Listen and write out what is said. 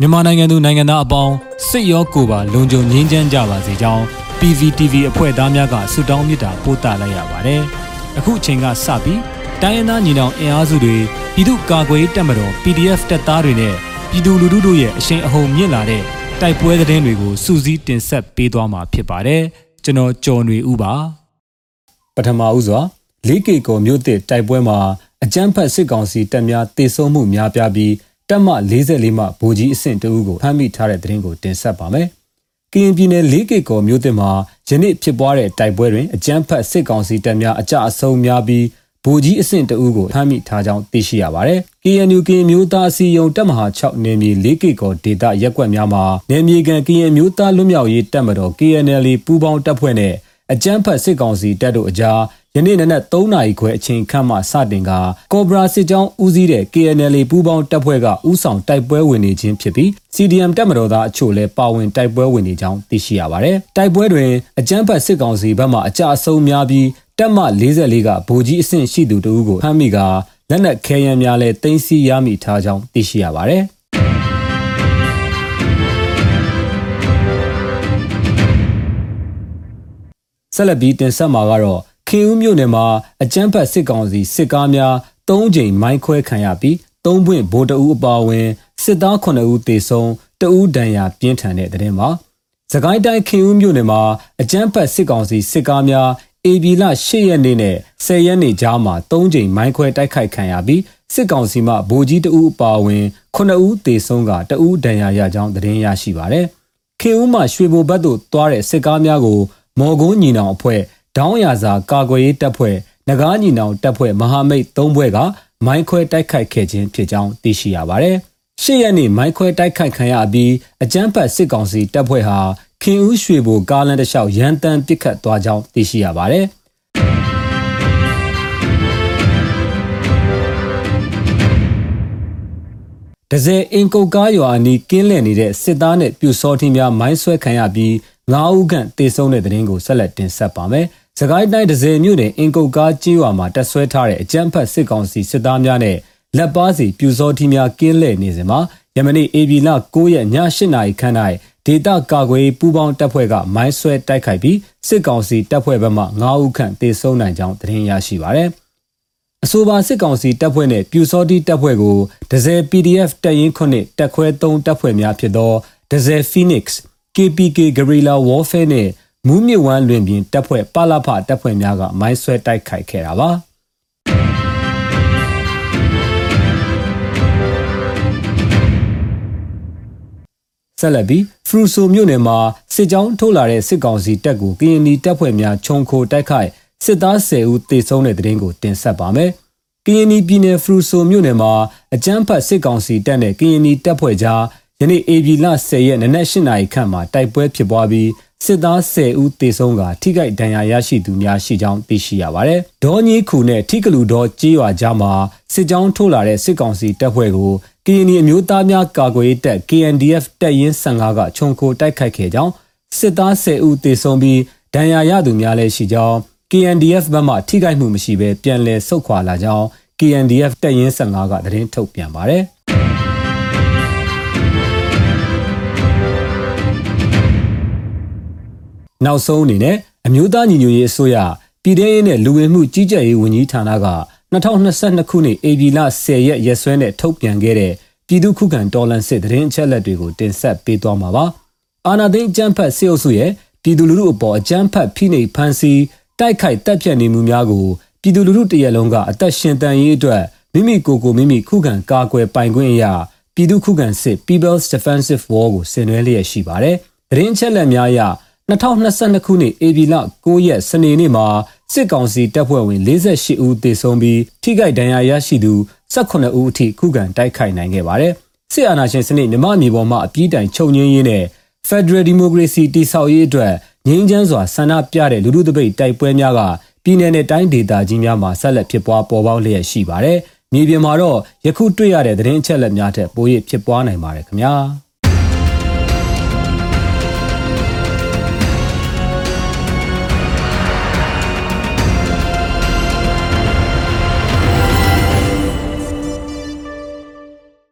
မြန်မာနိုင်ငံသူနိုင်ငံသားအပေါင်းစိတ်ရောကိုယ်ပါလုံခြုံငြိမ်းချမ်းကြပါစေကြောင်း PVTV အဖွဲ့သားများကဆုတောင်းမေတ္တာပို့သလိုက်ရပါတယ်။အခုအချိန်ကစပြီးတိုင်းရင်းသားညီနောင်အင်အားစုတွေပြည်သူ့ကာကွယ်တပ်မတော် PDF တပ်သားတွေနဲ့ပြည်သူလူထုတို့ရဲ့အရှိန်အဟုန်မြင့်လာတဲ့တိုက်ပွဲသတင်းတွေကိုစူးစီးတင်ဆက်ပေးသွားမှာဖြစ်ပါတယ်။ကျွန်တော်ကျော်နေဦးပါ။ပထမဦးစွာ 4K ကောမြို့တစ်တိုက်ပွဲမှာအကြမ်းဖက်စစ်ကောင်စီတပ်များတေဆုံးမှုများပြားပြီး တပ်မ44မှဗိုလ်ကြီးအဆင့်တဦးကိုဖမ်းမိထားတဲ့သတင်းကိုတင်ဆက်ပါမယ်။ကရင်ပြည်နယ်၄ကီကောမြို့တင်မှာယနေ့ဖြစ်ပွားတဲ့တိုက်ပွဲတွင်အကြမ်းဖက်စစ်ကောင်စီတပ်များအကြအဆုံးများပြီးဗိုလ်ကြီးအဆင့်တဦးကိုဖမ်းမိထားကြောင်းသိရှိရပါတယ်။ KNU ကရင်မျိုးသားအစည်းအရုံးတပ်မဟာ6နယ်မြေ၄ကီကောဒေသရက်ကွက်များမှာနယ်မြေကန်ကရင်မျိုးသားလွတ်မြောက်ရေးတပ်မတော် KNL ပူးပေါင်းတပ်ဖွဲ့နဲ့ အကြမ်းဖက်စစ်ကောင်စီတပ်တို့အကြားယနေ့နနက်3နာရီခွဲအချိန်ခန့်မှစတင်ကကော့ဘရာစစ်ကြောင်းဦးစီးတဲ့ KNL ပူးပေါင်းတပ်ဖွဲ့ကဥဆောင်တိုက်ပွဲဝင်နေခြင်းဖြစ်ပြီး CDM တပ်မတော်သားအချို့လည်းပါဝင်တိုက်ပွဲဝင်နေကြောင်းသိရှိရပါတယ်။တိုက်ပွဲတွင်အကြမ်းဖက်စစ်ကောင်စီဘက်မှအကြအဆုံးများပြီးတပ်မ44ကဗိုလ်ကြီးအဆင့်ရှိသူတို့ကိုဖမ်းမိကလက်နက်ခဲယမ်းများလည်းတင်စီရမိထားကြောင်းသိရှိရပါတယ်။ ဆက်လက်ပြီးတင်ဆက်မှာကတော့ခင်ဦးမြို့နယ်မှာအကြမ်းဖက်စစ်ကောင်စီစစ်ကားများ၃ကြိမ်မိုင်းခွဲခံရပြီး၃ပွင့်ဗိုလ်တအူးအပါအဝင်စစ်သား9ဦးသေဆုံးတအူးဒဏ်ရာပြင်းထန်တဲ့တဲ့တင်မှာစကိုင်းတိုင်းခင်ဦးမြို့နယ်မှာအကြမ်းဖက်စစ်ကောင်စီစစ်ကားများ AB လ8ရက်နေ့နဲ့10ရက်နေ့ကြားမှာ3ကြိမ်မိုင်းခွဲတိုက်ခိုက်ခံရပြီးစစ်ကောင်စီမှဗိုလ်ကြီးတအူးအပါအဝင်9ဦးသေဆုံးကတအူးဒဏ်ရာရကြောင်းသတင်းရရှိပါရယ်ခင်ဦးမှရွှေဘိုဘက်သို့တွားတဲ့စစ်ကားများကို မော်ကုန်းညီနောင်အဖွဲ့ဒေါင်းရစာကာကွယ်ရေးတပ်ဖွဲ့နဂါးညီနောင်တပ်ဖွဲ့မဟာမိတ်၃ဘွဲ့ကမိုင်းခွဲတိုက်ခိုက်ခဲ့ခြင်းဖြစ်ကြောင်းသိရှိရပါတယ်။ရှေ့ရက်နေ့မိုင်းခွဲတိုက်ခိုက်ခံရပြီးအကြမ်းဖက်စစ်ကောင်စီတပ်ဖွဲ့ဟာခင်ဦးရွှေဘိုကားလမ်းတစ်လျှောက်ရန်တမ်းပစ်ခတ်သွားကြောင်းသိရှိရပါတယ်။ဒဇယ်အင်ကုတ်ကားရွာအနီးကင်းလည်နေတဲ့စစ်သားနဲ့ပြူစောထင်းများမိုင်းဆွဲခံရပြီး ၅ဦးခန့်တေဆုံးတဲ့တဲ့ရင်ကိုဆက်လက်တင်ဆက်ပါမယ်။စကိုင်းတိုင်းဒဇယ်မြို့နယ်အင်ကုတ်ကားကြီးရွာမှာတက်ဆွဲထားတဲ့အကြမ်းဖက်စစ်ကောင်စီစစ်သားများနဲ့လက်ပါစီပြူစောထီများကင်းလှည့်နေစဉ်မှာယမနေ့ AB လ9ရက်ည8နာရီခန့်၌ဒေတာကာကွယ်ပူးပေါင်းတပ်ဖွဲ့ကမိုင်းဆွဲတိုက်ခိုက်ပြီးစစ်ကောင်စီတပ်ဖွဲ့ဘက်မှ9ဦးခန့်တေဆုံးနိုင်ကြောင်းသတင်းရရှိပါရယ်အဆိုပါစစ်ကောင်စီတပ်ဖွဲ့နဲ့ပြူစောတိတပ်ဖွဲ့ကိုဒဇယ် PDF တပ်ရင်းခုနှစ်တပ်ခွဲ3တပ်ဖွဲ့များဖြစ်သောဒဇယ် Phoenix KPK Guerrilla Warfare နဲ့မူးမြစ်ဝမ်းလွင်ပြင်တပ်ဖွဲ့ပလဖတပ်ဖွဲ့များကမိုင်းဆွဲတိုက်ခိုက်ခဲ့တာပါဆက်လက်ပြီးဖရူဆိုမြို့နယ်မှာစစ်ကြောင်းထိုးလာတဲ့စစ်ကောင်စီတပ်ကိုကရင်နီတပ်ဖွဲ့များခြုံခိုတိုက်ခိုက်စစ်သား10ဦးသေဆုံးတဲ့တဲ့ရင်ကိုတင်ဆက်ပါမယ်။ကရင်နီပြည်နယ်ဖရူဆိုမြို့နယ်မှာအကြမ်းဖက်စစ်ကောင်စီတပ်နဲ့ကရင်နီတပ်ဖွဲ့ကြား ယနေ့ AB လ10ရက်နနက်8နာရီခန့်မှာတိုက်ပွဲဖြစ်ပွားပြီးစစ်သား10ဦးသေဆုံးကထိခိုက်ဒဏ်ရာရရှိသူများရှိကြောင်းသိရှိရပါတယ်။ဒေါ်ကြီးခုနဲ့ထိကလူဒေါ်ကြေးရွာကြားမှာစစ်ကြောင်းထိုးလာတဲ့စစ်ကောင်စီတပ်ဖွဲ့ကိုကရင်နီအမျိုးသားများကာကွယ်ရေးတပ် KNDF တပ်ရင်း15ကခြုံခိုတိုက်ခိုက်ခဲ့ကြောင်းစစ်သား10ဦးသေဆုံးပြီးဒဏ်ရာရသူများလည်းရှိကြောင်း KNDF ဘက်မှထိခိုက်မှုမရှိဘဲပြန်လည်ဆုတ်ခွာလာကြောင်း KNDF တပ်ရင်း15ကသတင်းထုတ်ပြန်ပါတယ်။ နောက်ဆုံးအနေနဲ့အမျိုးသားညီညွတ်ရေးအစိုးရပြည်ထရေးနဲ့လူဝင်မှုကြီးကြပ်ရေးဝန်ကြီးဌာနက2022ခုနှစ်ဧပြီလ10ရက်ရက်စွဲနဲ့ထုတ်ပြန်ခဲ့တဲ့ပြည်သူ့ခုခံတော်လှန်စစ်တရင်အချက်လက်တွေကိုတင်ဆက်ပေးသွားမှာပါ။အာဏာသိမ်းအကြမ်းဖက်စစ်အုပ်စုရဲ့ပြည်သူလူထုအပေါ်အကြမ်းဖက်ဖိနှိပ်ဖန်ဆီးတိုက်ခိုက်တပ်ဖြတ်နေမှုများကိုပြည်သူလူထုတရက်လုံးကအသက်ရှင်တန်ရေးအတွက်မိမိကိုယ်ကိုမိမိခုခံကာကွယ်ပိုင်ခွင့်အရာပြည်သူခုခံစစ် People's Defensive War ကိုဆင်နွှဲလျက်ရှိပါတယ်။တရင်ချက်လက်များအရ 2022ခုနှစ်ဧပြီလ9ရက်စနေနေ့မှာစစ်ကောင်စီတပ်ဖွဲ့ဝင်48ဦးသေဆုံးပြီးထိခိုက်ဒဏ်ရာရရှိသူ18ဦးအထိခုခံတိုက်ခိုက်နိုင်ခဲ့ပါတယ်။စစ်အာဏာရှင်စနစ်မြမမြေပေါ်မှာအပြည့်တိုင်ချုပ်ငင်းရင်းနဲ့ Federal Democracy တည်ဆောက်ရေးအတွက်ငြိမ်းချမ်းစွာဆန္ဒပြတဲ့လူထုတပိတ်တိုက်ပွဲများကပြည်내နဲ့တိုင်းဒေသကြီးများမှာဆက်လက်ဖြစ်ပွားပေါ်ပေါက်လျက်ရှိပါတယ်။မြေပြင်မှာတော့ယခုတွေ့ရတဲ့သတင်းအချက်အလက်များထက်ပို၍ဖြစ်ပွားနိုင်ပါတယ်ခင်ဗျာ။